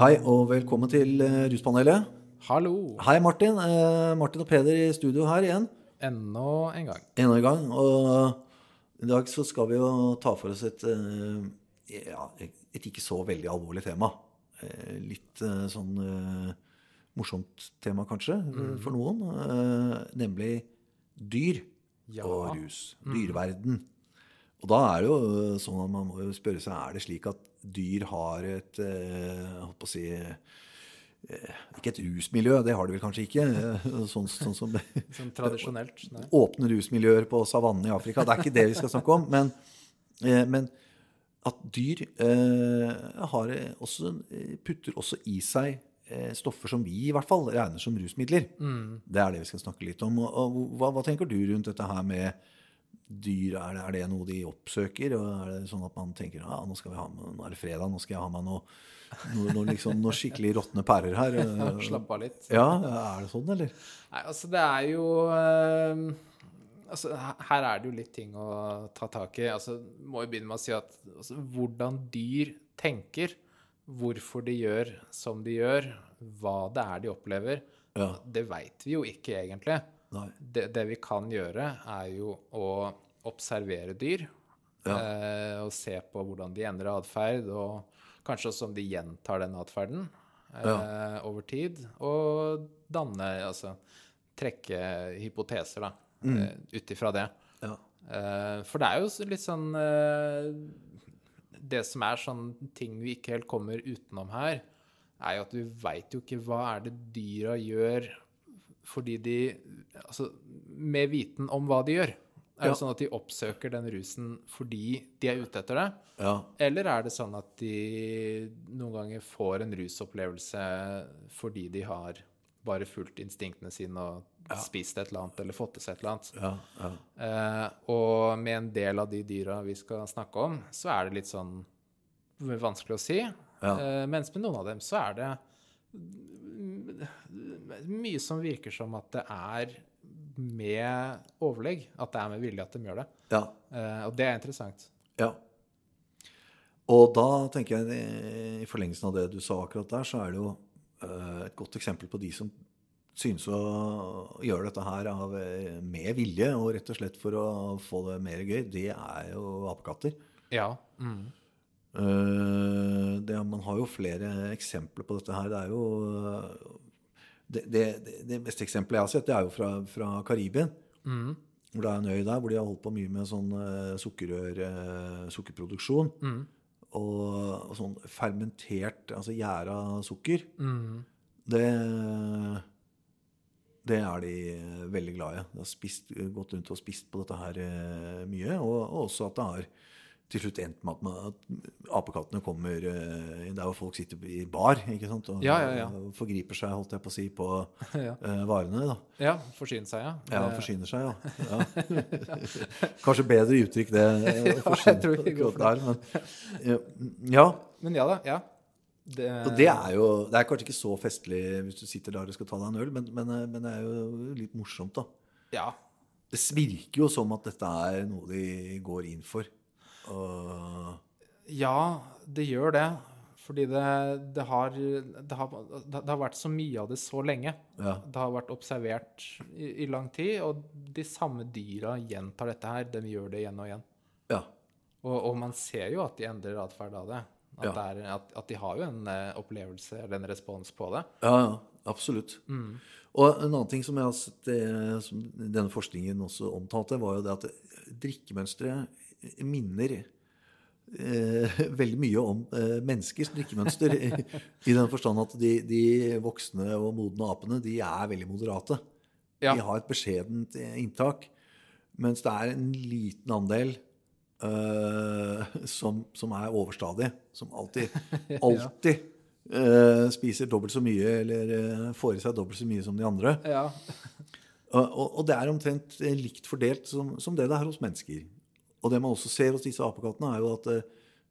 Hei og velkommen til eh, Ruspanelet. Hallo. Hei, Martin. Eh, Martin og Peder i studio her igjen. Enda en gang. Enda en gang. Og i dag så skal vi jo ta for oss et, eh, ja, et ikke så veldig alvorlig tema. Eh, Litt eh, sånn eh, morsomt tema, kanskje, mm. for noen. Nemlig dyr Ja. og rus. Dyreverden. Og da er det jo eh, sånn at man må jo spørre seg er det slik at dyr har et eh, holdt på å si eh, Ikke et rusmiljø, det har de vel kanskje ikke. eh, Sånn, sånn som Sånn tradisjonelt. Nei. åpne rusmiljøer på savannen i Afrika. Det er ikke det vi skal snakke om. Men, men at dyr har også, putter også i seg stoffer som vi i hvert fall regner som rusmidler. Det er det vi skal snakke litt om. Og, og hva, hva tenker du rundt dette her med dyr? Er det, er det noe de oppsøker? Og er det sånn at man tenker ja, nå, skal vi ha med, nå er det fredag, nå skal jeg ha med noe, noe, noe, liksom, noe skikkelig råtne pærer her? Slapp av litt. Ja, er det sånn, eller? Nei, altså det er jo eh, altså, Her er det jo litt ting å ta tak i. Altså, må jo begynne med å si at altså, hvordan dyr tenker, hvorfor de gjør som de gjør, hva det er de opplever, Ja. det veit vi jo ikke egentlig. Det, det vi kan gjøre, er jo å observere dyr. Ja. Eh, og se på hvordan de endrer atferd, og kanskje også om de gjentar den atferden eh, over tid. Og danne, altså trekke hypoteser, da, eh, ut ifra det. Ja. Eh, for det er jo litt sånn eh, Det som er sånn ting vi ikke helt kommer utenom her, er jo at du veit jo ikke hva er det dyra gjør fordi de Altså med viten om hva de gjør. Er Ja. det sånn at de oppsøker den rusen fordi de er ute etter det? Ja. Eller er det sånn at de noen ganger får en rusopplevelse fordi de har bare fulgt instinktene sine og spist et eller annet eller fått i seg et eller annet? Ja, ja. Eh, og med en del av de dyra vi skal snakke om, så er det litt sånn vanskelig å si. Ja. Eh, mens med noen av dem så er det mye som virker som at det er med overlegg. At det er med vilje at de gjør det. ja. Eh, og det er interessant. Ja. Og da tenker jeg, i forlengelsen av det du sa akkurat der, så er det jo eh, et godt eksempel på de som synes å gjøre dette her av, eh, med vilje, og rett og slett for å få det mer gøy, det er jo apekatter. Ja. Mm. Eh, det, man har jo flere eksempler på dette her. Det er jo det, det, det- beste eksempelet jeg har sett, det er jo fra, fra Karibien. Mm. Hvor det er en øy der hvor de har holdt på mye med sånn eh, sukkerrør, eh, sukkerproduksjon. Mm. Og, og sånn fermentert, altså gjæra sukker. Mm. Det, det er de veldig glad i. De har spist, gått rundt og spist på dette her eh, mye. Og, og også at det har til slutt endt med at, apekattene kommer uh, der hvor folk sitter i bar ikke sant? og Ja, ja, ja. forgriper seg holdt jeg på å si, på eh, varene. da. ja. Forsyner seg, ja. Ja, forsyner seg, ja. Kanskje bedre uttrykk det. ja, jeg tror vi går for det. der, men, eh, ja, Men ja da. Ja. Det, og det er jo Det er kanskje ikke så festlig hvis du sitter der og skal ta deg en øl, men, men, eh, men det er jo litt morsomt, da. Ja. Det virker jo som at dette er noe de går inn for. Og, Ja, det gjør det. Fordi det, det, har, det, har, det har vært så mye av det så lenge. ja, Det har vært observert i, i lang tid, og de samme dyra gjentar dette her. De gjør det igjen og igjen. ja, Og, og man ser jo at de endrer atferd av det. At, Ja. det er, at, at de har jo en eh, opplevelse eller en respons på det. ja, ja absolutt. Og en annen ting som jeg har eh, som denne forskningen også omtalte, var jo det at drikkemønsteret minner eh, veldig mye om eh, menneskers drikkemønster. I, den forstand at de, de voksne og modne apene de er veldig moderate. Ja. De har et beskjedent eh, inntak. Mens det er en liten andel eh, som, som er overstadig. Som alltid, alltid eh, spiser dobbelt så mye eller eh, får i seg dobbelt så mye som de andre. Ja. Og, og, det er omtrent likt fordelt som, som det det er hos mennesker. Og det man også ser hos disse apekattene, er jo at eh,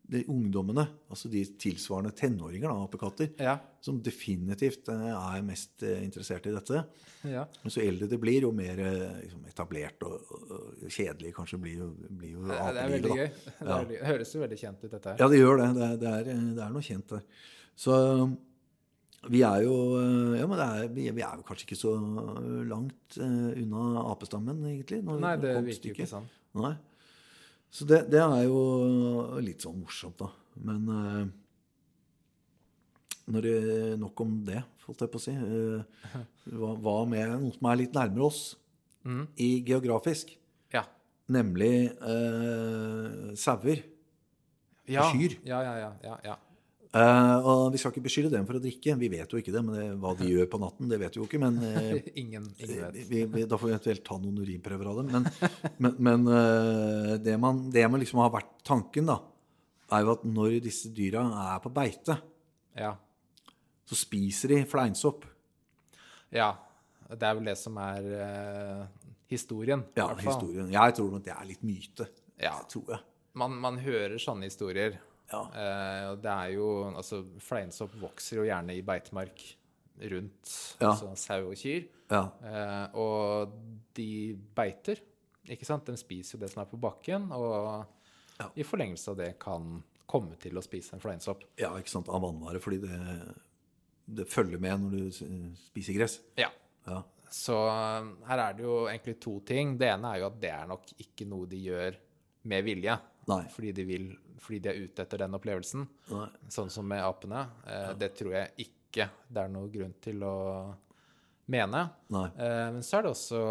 de ungdommene, altså de tilsvarende tenåringer av apekatter, Ja. som definitivt eh, er mest eh, interessert i dette. ja. Men så eldre det blir, jo mer liksom, etablert og, og, kjedelig kanskje blir jo, blir jo Det, det er veldig da. gøy. Det, er, det høres jo veldig kjent ut, dette her. Ja, det gjør det. Det er, det er, det er noe kjent der. Så, Vi er jo Ja, men det er, vi, vi er jo kanskje ikke så langt unna apestammen, egentlig. Nei, det virker jo ikke sånn. Nei. Så det, det er jo litt sånn morsomt, da. Men eh, når det, nok om det, holdt jeg på å si. Eh, hva, hva med noe som er litt nærmere oss Mm. i geografisk? Ja. Nemlig eh, sauer. Ja. Kyr. Ja, ja, ja. ja, ja. Eh, og vi skal ikke beskylde dem for å drikke. Vi vet jo ikke det, men det, hva de gjør på natten, det vet vi jo ikke. Men uh, Ingen, ingen vet. vi, vi, da får vi eventuelt ta noen urinprøver av dem. Men, men, men uh, det, man, det man liksom har vært tanken, da, er jo at når disse dyra er på beite, Ja. så spiser de fleinsopp. ja. Det er vel det som er historien. Ja, historien. Jeg tror nok det er litt myte. Ja. Tror jeg. Man, man hører sånne historier. Ja. Eh, det er jo Altså, fleinsopp vokser jo gjerne i beitemark rundt Ja. altså, sau og kyr. Ja. Eh, og de beiter, ikke sant? De spiser jo det som er på bakken, og i forlengelse av det kan komme til å spise en fleinsopp. ja, ikke sant. Av vannvare. Fordi det, det følger med når du spiser gress. Ja. Ja. Så eh, her er det jo egentlig to ting. Det ene er jo at det er nok ikke noe de gjør med vilje. Nei. Fordi de, vil, fordi de er ute etter den opplevelsen. Nei. Sånn som med apene. Eh, Det tror jeg ikke det er noen grunn til å mene. Eh, men så er det også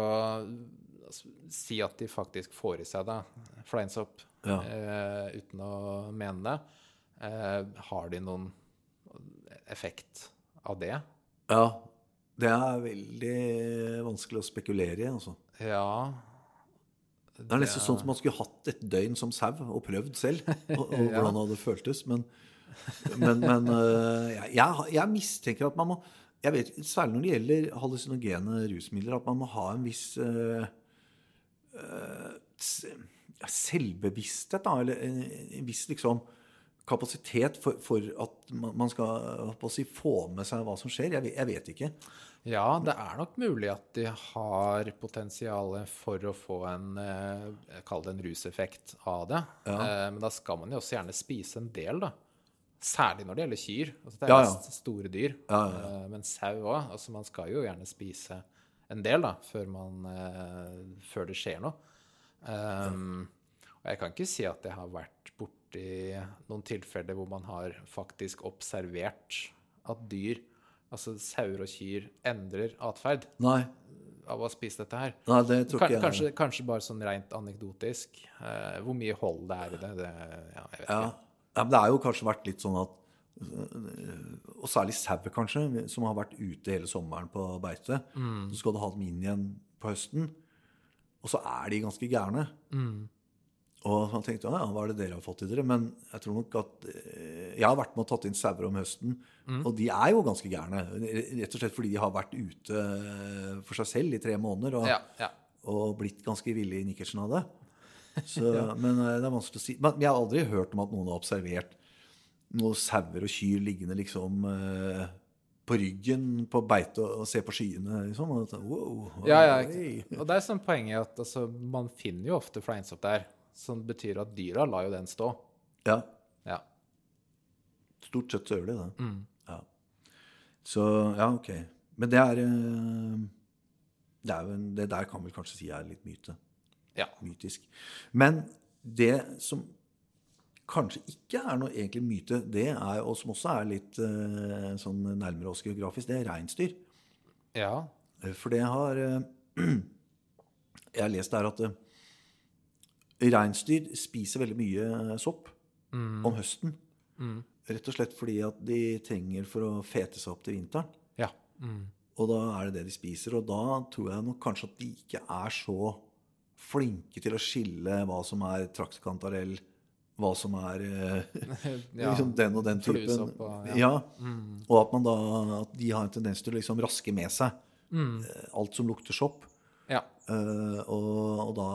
altså, Si at de faktisk får i seg det. fleinsopp Ja. eh, uten å mene det. Eh, har de noen effekt av det? Ja. Det er veldig vanskelig å spekulere i, altså. Ja Det er nesten sånn som man skulle hatt et døgn som sau og prøvd selv. Og, og hvordan det hadde føltes. Men, men, men jeg, jeg, jeg mistenker at man må jeg vet, Særlig når det gjelder hallusinogene rusmidler, at man må ha en viss uh, uh, selvbevissthet, da. Eller en, en viss liksom kapasitet for, for at man skal si, få med seg hva som skjer. Jeg, jeg vet ikke. Ja, det er nok mulig at de har potensial for å få en eh, Kall det en ruseffekt av det. Ja. men da skal man jo også gjerne spise en del, da. Særlig når det gjelder kyr. Altså, det er Ja, ja. store dyr. Eh, men sau òg. Altså, man skal jo gjerne spise en del da, før, man, eh, før det skjer noe. Um, og jeg kan ikke si at jeg har vært borti noen tilfeller hvor man har faktisk observert at dyr, altså sauer og kyr, endrer atferd av å spise dette her. nei det tror ikke jeg. kanskje, kanskje bare sånn rent anekdotisk. Eh, hvor mye hold det er i det, det ja, jeg vet Ja. ikke. ja, men det har jo kanskje vært litt sånn at Og særlig sauer, kanskje, som har vært ute hele sommeren på beite. Så skal du ha dem inn igjen på høsten, og så er de ganske gærne. Og man tenkte ja, ja, hva er det dere har fått i dere? Men jeg tror nok at eh, Jeg har vært med og tatt inn sauer om høsten, og de er jo ganske gærne. Rett og slett fordi de har vært ute for seg selv i tre måneder. Og, Ja, ja. og blitt ganske ville i nikkersen av det. Så, Men eh, det er vanskelig å si. Men jeg har aldri hørt om at noen har observert noen sauer og kyr liggende liksom eh, på ryggen på beite og, se på skyene. Liksom. Og, at, wow, Ja, ja. Og det er sånn poenget at altså, man finner jo ofte fleinsopp der. Som betyr at dyra lar jo den stå. ja. Ja. Stort sett så gjør de det. Mm. Ja. Så ja, ok. Men det er eh, det, er en, det der kan vel kanskje si er litt myte. Ja. Mytisk. Men det som kanskje ikke er noe egentlig myte, det er, og som også er litt eh, sånn nærmere oss geografisk, det er reinsdyr. ja. Eh, For det har Jeg har lest der at reinsdyr spiser veldig mye sopp sopp om høsten. Mm. Rett og slett fordi at de trenger for å fete seg opp til vinteren. Ja. Mm. Og da er det det de spiser. Og da tror jeg nok kanskje at de ikke er så flinke til å skille hva som er traktkantarell, hva som er eh, Ja, liksom den og den typen. og- ja. ja. Og at, man da, at de har en tendens til å liksom raske med seg Mm. eh, alt som lukter sopp. Ja. Uh, og, og da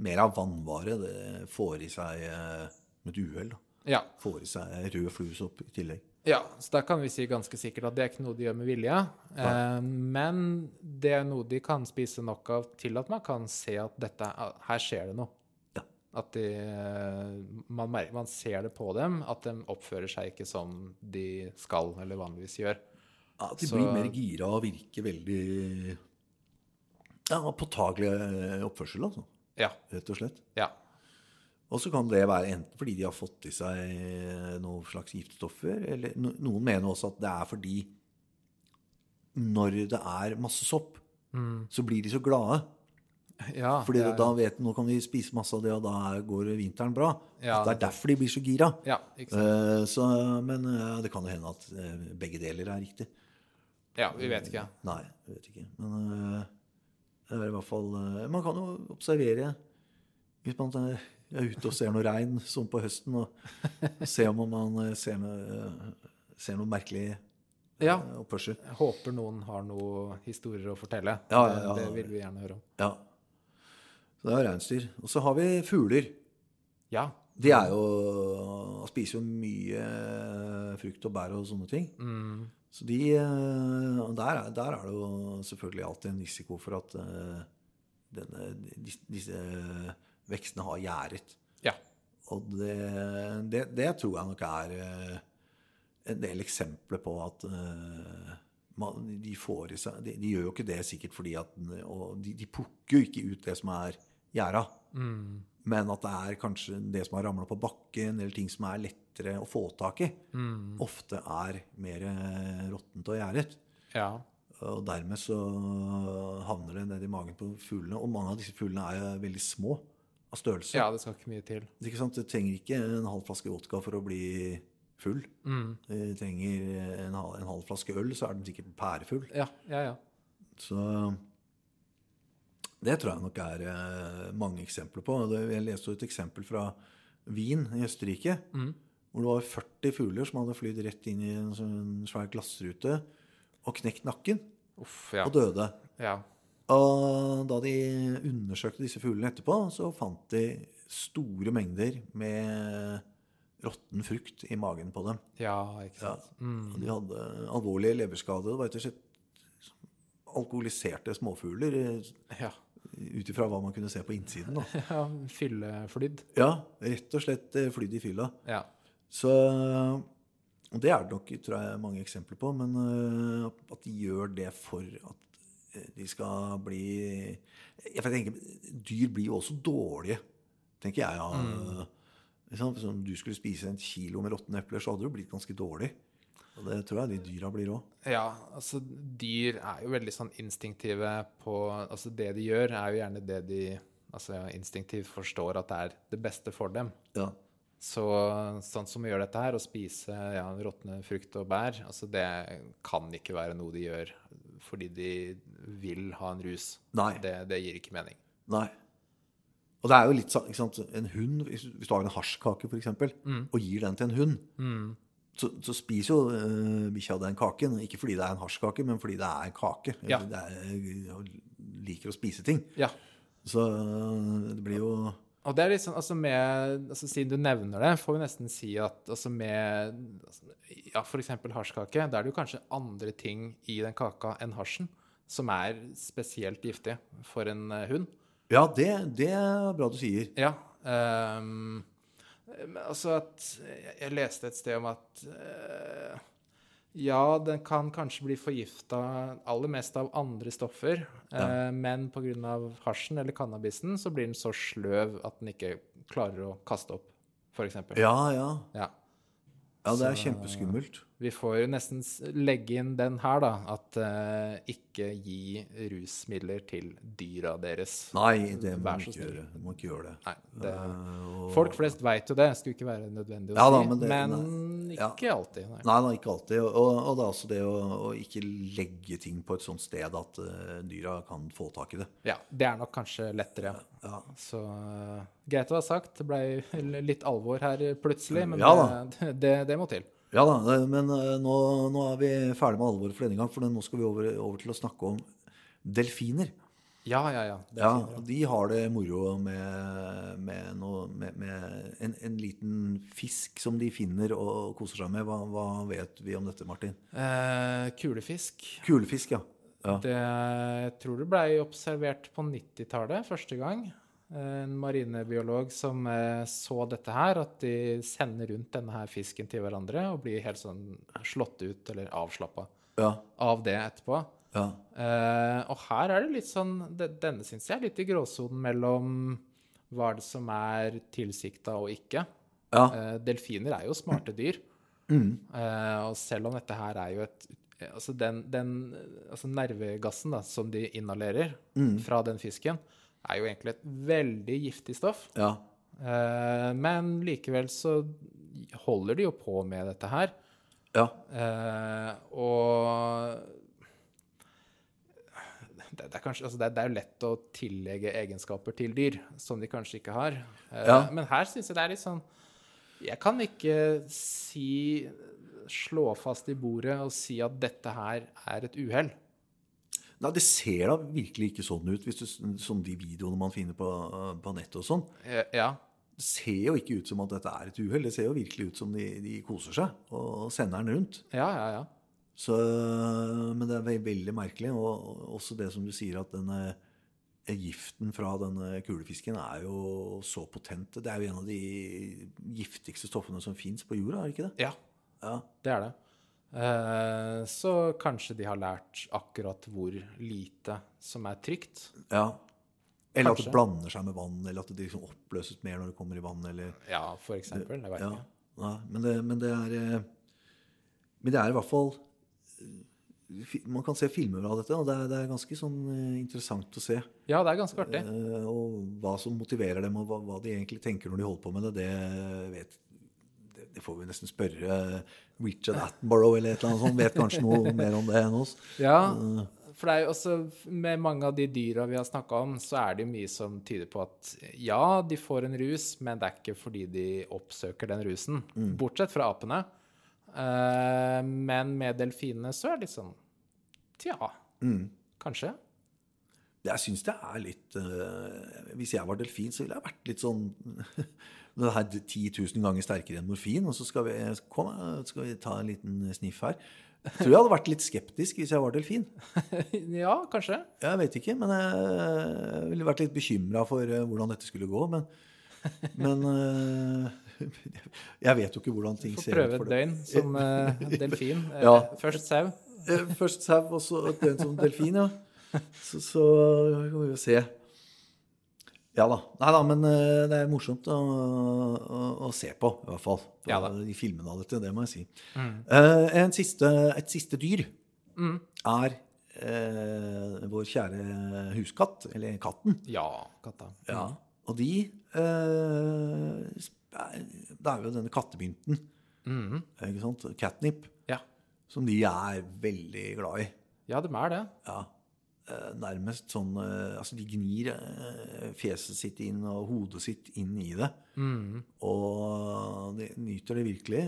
mer av vannvare. Det får i seg eh, med et uhell. Ja. Får i seg rød fluesopp i tillegg. ja. Så da kan vi si ganske sikkert at det er ikke noe de gjør med vilje. Eh, men det er noe de kan spise nok av til at man kan se at dette, her skjer det noe. Ja. At de man, merker, man ser det på dem, at de oppfører seg ikke som de skal eller vanligvis gjør. Ja, At de Så- blir mer gira og virker veldig ja, påtagelig eh, oppførsel, altså. Ja. Rett og slett. Ja. Og så kan det være enten fordi de har fått i seg noen slags giftstoffer, eller noen mener også at det er fordi når det er masse sopp, så blir de så glade. ja Fordi ja, da vet de nå kan vi spise masse av det, og da går vinteren bra. Ja, det er derfor de blir så gira. ja? Eh, så, men eh, det kan jo hende at eh, begge deler er riktig. Ja, vi vet ikke. Nei, vi vet ikke. Men fall eh, Man kan jo observere hvis man eh, er ute og ser noe regn som på høsten, og se om man eh, ser noe, ser noe merkelig Ja. oppførsel. Jeg håper noen har noen historier å fortelle. Ja, ja, ja. Det, vil vi gjerne høre om. Ja. Så det er reinsdyr. Og så har vi fugler. Ja. De er jo spiser jo mye frukt og bær og sånne ting. Mm, Så de eh, der, er, der er det jo selvfølgelig alltid en risiko for at eh, denne, disse, vekstene har gjæret. ja. Og det, det, det tror jeg nok er eh, en del eksempler på at man, de får i seg de, de gjør jo ikke det sikkert fordi at Og de, de plukker jo ikke ut det som er gjæra. Mm, Men at det er kanskje det som har ramla på bakken, eller ting som er lettere å få tak i, mm, ofte er mer eh, råttent og gjæret. ja. Og dermed så havner det ned i magen på fuglene. Og mange av disse fuglene er veldig små av størrelse. Ja, det skal ikke mye til. Ikke sant? Du trenger ikke en halv flaske vodka for å bli full. Mm, Du trenger en en halv flaske øl, så er den sikkert pærefull. ja, ja, ja. Så det tror jeg nok er eh, mange eksempler på. Jeg leste et eksempel fra Wien i Østerrike. Mm. Hvor det var 40 fugler som hadde flydd rett inn i en sånn svær glassrute og knekt nakken Uff, ja. og døde. ja. Og da de undersøkte disse fuglene etterpå, så fant de store mengder med råtten frukt i magen på dem. Ja, ikke sant. Og de hadde alvorlige leverskader. Det var rett og slett alkoholiserte småfugler eh, Ja. ut ifra hva man kunne se på innsiden. Da. ja Fylleflydd. Ja, rett og slett eh, flydd i fylla. Ja. Så og Det er det nok tror jeg, mange eksempler på, men eh, at de gjør det for at eh, de skal bli Jeg tenker, Dyr blir jo også dårlige, tenker jeg. Ja. Liksom, Hvis du skulle spise en kilo med råtne epler, så hadde du blitt ganske dårlig. Og det tror jeg de dyra blir òg. Ja, altså dyr er jo veldig sånn instinktive på Altså det de gjør, er jo gjerne det de altså instinktivt forstår at det er det beste for dem. Ja. Så sånn som vi gjør dette her, å spise ja, råtne frukt og bær, altså det kan ikke være noe de gjør fordi de vil ha en rus. Nei. Det, det gir ikke mening. Nei. Og det er jo litt sånn? En hund, hvis, du har en hasjkake eksempel, Mm. og gir den til en hund, så, så spiser jo uh, bikkja den kaken. Ikke fordi det er en hasjkake, men fordi det er en kake. Ja. Det er, liker å spise ting. Ja. Så øh, det blir jo Og det er sånn, altså med, altså Siden du nevner det, får vi nesten si at altså med ja, f.eks. hasjkake, da er det jo kanskje andre ting i den kaka enn hasjen som er spesielt giftig for en eh, hund. Ja, det, det er bra du sier. Ja. Um, altså at jeg, leste et sted om at eh, ja, den kan kanskje bli forgifta aller mest av andre stoffer, eh, men pga. hasjen eller cannabisen så blir den så sløv at den ikke klarer å kaste opp, f.eks. Ja, ja. Ja. Ja, det er Så- kjempeskummelt. Vi får nesten legge inn den her, da. At uh, ikke gi rusmidler til dyra deres. Nei, det må man ikke gjøre. Må ikke gjøre det. Nei, det, uh, folk flest veit jo det. Skulle ikke være nødvendig å Ja da, si. men det- men nei. Ja. ikke alltid. Nei. Nei, nei, ikke alltid. Og, og det er også det å, å ikke legge ting på et sånt sted at uh, dyra kan få tak i det. Ja, det er nok kanskje lettere. Ja. Så uh, greit å ha sagt. Det ble litt alvor her plutselig, men Ja det, det, det må til. Ja da, men eh, nå, nå er vi ferdig med alvoret for denne gang, for nå skal vi over, over til å snakke om delfiner. Ja, ja, ja. Det er Ja, De har det moro med, med, noe, med, med en, en liten fisk som de finner og koser seg med. Hva, hva vet vi om dette, Martin? Eh, kulefisk. Kulefisk, ja. ja. Det, jeg tror det blei observert på 90-tallet første gang. En marinebiolog, som eh, så dette her, at de sender rundt denne her fisken til hverandre og blir helt sånn slått ut eller avslappa Ja. av det etterpå. Ja. Uh, og her er det litt sånn Denne syns jeg er litt i gråsonen mellom hva er det som er tilsikta og ikke. Ja. Uh, delfiner er jo smarte dyr. Mm. Uh, og selv om dette her er jo et Altså den, den altså nervegassen da, som de inhalerer Mm. fra den fisken, er jo egentlig et veldig giftig stoff. ja. Eh, men likevel så holder de jo på med dette her. Ja. Eh, og det, det, er kanskje, altså det, det er jo lett å tillegge egenskaper til dyr som de kanskje ikke har. Eh, Ja. Men her syns jeg det er litt sånn Jeg kan ikke si Slå fast i bordet og si at dette her er et uhell. Nei, det ser da virkelig ikke sånn ut, hvis du, som de videoene man finner på, på nettet og sånn. Eh, Ja. Det ser jo ikke ut som at dette er et uhell. Det ser jo virkelig ut som de, de koser seg og sender den rundt. Ja, ja, ja. Så, men det er ve- veldig merkelig. Og også det som du sier, at denne giften fra denne kulefisken er jo så potent. Det er jo en av de giftigste stoffene som fins på jorda, er det ikke det? Ja, Ja. det er det. Eh, Så kanskje de har lært akkurat hvor lite som er trygt. ja. Eller at det blander seg med vann, eller at det liksom oppløses mer når det kommer i vann, eller Ja, for eksempel. Jeg vet Ja. ikke. Ja. men, det, men det er eh, Men det er i hvert fall eh, Man kan se filmer av dette, og det er, det er ganske sånn interessant å se. Ja, det er ganske artig. Og hva som motiverer dem, og hva, hva de egentlig tenker når de holder på med det, det vet det, får vi nesten spørre Richard Attenborough eller et eller annet sånt. Vet kanskje noe mer om det enn oss. Ja, for det er jo også med mange av de dyra vi har snakka om, så er det jo mye som tyder på at ja, de får en rus, men det er ikke fordi de oppsøker den rusen. Bortsett fra apene. Eh, men med delfinene så er det litt sånn Tja, kanskje. Jeg syns det er litt eh, Hvis jeg var delfin, så ville jeg vært litt sånn Det her 10 000 ganger sterkere enn morfin, og så skal vi, kom, skal vi ta en liten sniff her. Jeg tror jeg hadde vært litt skeptisk hvis jeg var delfin. ja, kanskje. Jeg vet ikke, men jeg ville vært litt bekymra for eh, hvordan dette skulle gå. Men, men eh, jeg vet jo ikke hvordan ting ser prøve for et det. døgn som delfin. Ja. Først sau. Først sau, og så et døgn som delfin, ja. Så, så kan vi jo se. Ja da. Nei da, men eh, det er morsomt å, å, å se på, i hvert fall. Ja. De filmene av dette, det må jeg si. Eh, en siste, et siste dyr er eh, vår kjære huskatt, eller katten. Ja, katta. Ja. Og de eh, Det er jo denne kattebynten, mm. ikke sant? Catnip, Ja. som de er veldig glad i. ja, de er det. Ja. Eh, Nærmest sånn eh, Altså, de gnir eh, fjeset sitt inn og hodet sitt inn i det. Mm. Og de nyter det virkelig,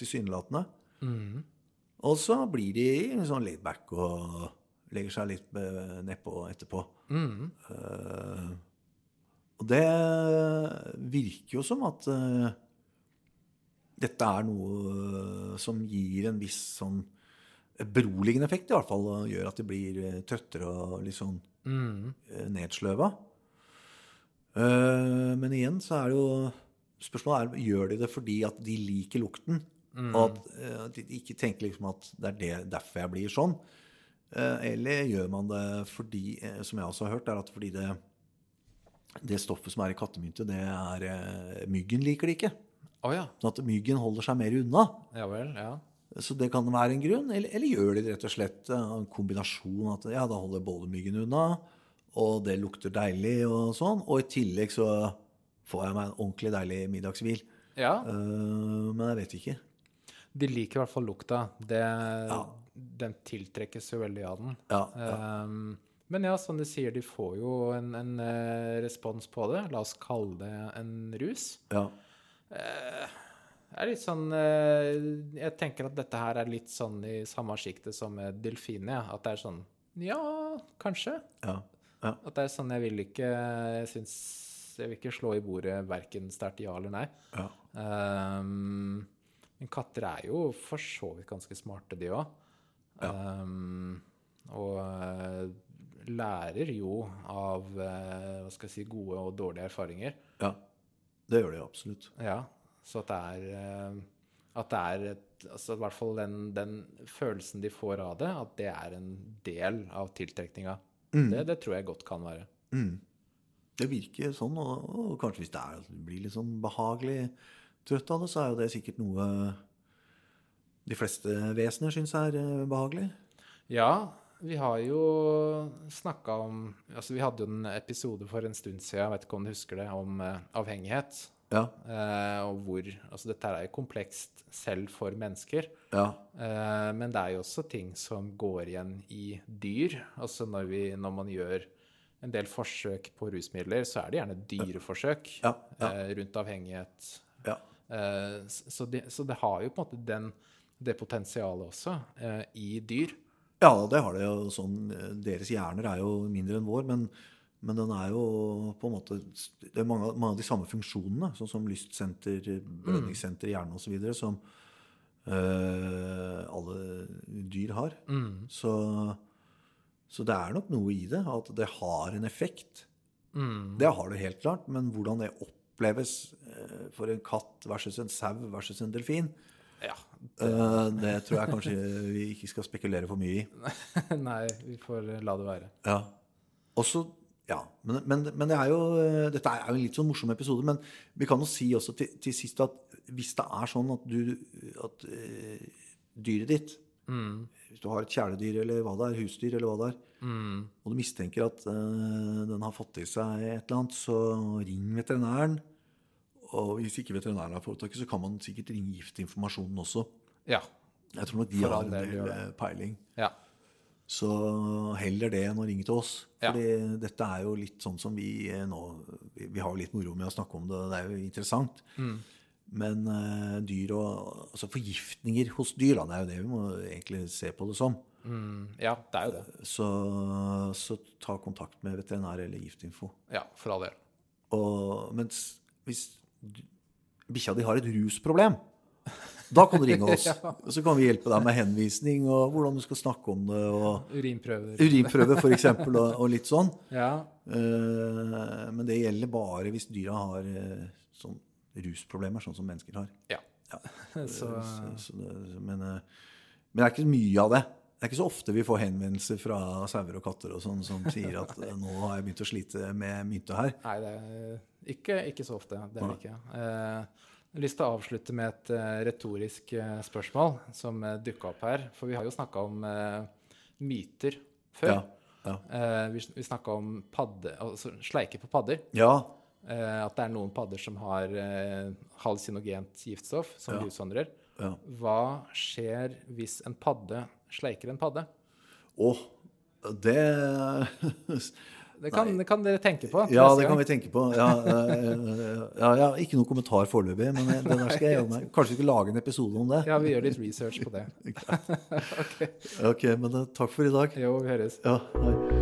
tilsynelatende. Mm. Og så blir de sånn laid back og legger seg litt nedpå etterpå. Mm. Uh, og det virker jo som at uh, dette er noe som gir en viss sånn beroligende effekt, i hvert fall, og gjør at de blir eh, trøttere og litt sånn Mhm. eh, nedsløva. Eh, men igjen så er det jo Spørsmålet er gjør de det fordi at de liker lukten, og at, de ikke tenker liksom at det er det, derfor jeg blir sånn. Eller gjør man det fordi, som jeg også har hørt, er at fordi det, det stoffet som er i kattemynte, det er Myggen liker det ikke. Oh, ja. Sånn at myggen holder seg mer unna. Ja vel. Ja. Så det kan være en grunn. Eller, eller gjør de det rett og slett eh, en kombinasjon at ja, da holder bollemyggen unna, og det lukter deilig og sånn. Og i tillegg så får jeg meg en ordentlig deilig middagshvil. ja. Uh, men jeg vet ikke. De liker i hvert fall lukta. Det, Den tiltrekkes jo veldig av den. Ja, Um, men ja, som du sier, de får jo en, en uh, respons på det. La oss kalle det en rus. ja. Det er litt sånn eh, Jeg tenker at dette her er litt sånn i samme sjiktet som delfinene. Ja. At det er sånn Ja, kanskje. ja. ja. At det er sånn Jeg vil ikke Jeg syns Jeg vil ikke slå i bordet verken sterkt ja eller nei. ja. Um, men katter er jo for så vidt ganske smarte, de òg. Um, og eh, lærer jo av eh, hva skal jeg si, gode og dårlige erfaringer. Ja, det gjør de absolutt. Ja, så at det er eh, At det er et, altså i hvert fall den, den følelsen de får av det, at det er en del av tiltrekninga. Det, det tror jeg godt kan være. Det virker sånn, og, og kanskje hvis det er, blir litt sånn behagelig trøtt av det, så er jo det sikkert noe de fleste vesener syns er eh, behagelig. Ja, vi har jo snakka om Altså, vi hadde jo en episode for en stund siden, jeg vet ikke om du husker det, om eh, avhengighet. Ja, Eh, og hvor Altså, dette er jo komplekst selv for mennesker. ja, Eh, men det er jo også ting som går igjen i dyr. Altså når, vi, når man gjør en del forsøk på rusmidler, så er det gjerne dyreforsøk Ja. Eh, rundt avhengighet. ja. Eh, så, det, så det har jo på en måte den, det potensialet også eh, i dyr. Ja, det har det jo sånn. eh, Deres hjerner er jo mindre enn vår, men, men den er jo på en måte Det er mange, mange av de samme funksjonene, sånn som lystsenter, blødningssenter, i hjernen osv., som øh, alle dyr har. Så, så det er nok noe i det, at det har en effekt. Det har det helt klart, men hvordan det oppleves eh, for en katt versus en sau versus en delfin, Ja. det... det tror jeg kanskje vi ikke skal spekulere for mye i. Nei, vi får la det være. Ja. Også, ja, men, men, men det er jo, eh, dette er jo en litt sånn morsom episode, men vi kan jo si også til, til sist at hvis det er sånn at du, at uh, dyret ditt, hvis du har et kjæledyr eller hva det er, husdyr eller hva det er, og du mistenker at uh, den har fått i seg et eller annet, så ring veterinæren. Og hvis ikke veterinæren har fått tak i, så kan man sikkert ringe Giftinformasjonen også. Ja. Jeg tror nok de har en del peiling. ja. Så heller det enn å ringe til oss. Ja. Dette er jo litt sånn som vi eh, nå Vi, har jo litt moro med å snakke om det, det er jo interessant. Mm. Men uh, dyr og Altså forgiftninger hos dyr, da, det er jo det vi må egentlig se på det som. Mm, ja, det er jo det. Så, så ta kontakt med veterinær eller giftinfo. Ja, for all del. Og mens hvis bikkja di har et rusproblem, da kan du ringe oss. Så kan vi hjelpe deg med henvisning og hvordan du skal snakke om det. og Urinprøver. Urinprøve, f.eks., og, og litt sånn. Ja. Uh, men det gjelder bare hvis dyra har uh, sånn rusproblemer, sånn som mennesker har. ja. Så Så, så det, men, uh, men det er ikke mye av det. Det er ikke så ofte vi får henvendelser fra sauer og katter og sånn som sier at eh, nå har jeg begynt å slite med mynte her. Nei, det er ikke, ikke så ofte. Det er det ikke. Eh, jeg har lyst til å avslutte med et uh, retorisk uh, spørsmål som uh, dukka opp her. For vi har jo snakka om uh, myter før. Ja, ja. Eh, vi vi snakka om padde, altså sleike på padder. ja, Eh, at det er noen padder som har eh, hallusinogent giftstoff som Ja. utsondrer. ja. Hva skjer hvis en padde sleiker en padde? Å, det Det kan, det kan dere tenke på. Ja, det kan vi tenke på. Ja, eh, ja, ja, ikke noen kommentar foreløpig, men eh, det der skal jeg gjøre meg. Kanskje vi skal lage en episode om det? Ja, vi gjør litt research på det. Ok, men eh, takk for i dag. Jo, vi høres. Ja, hei.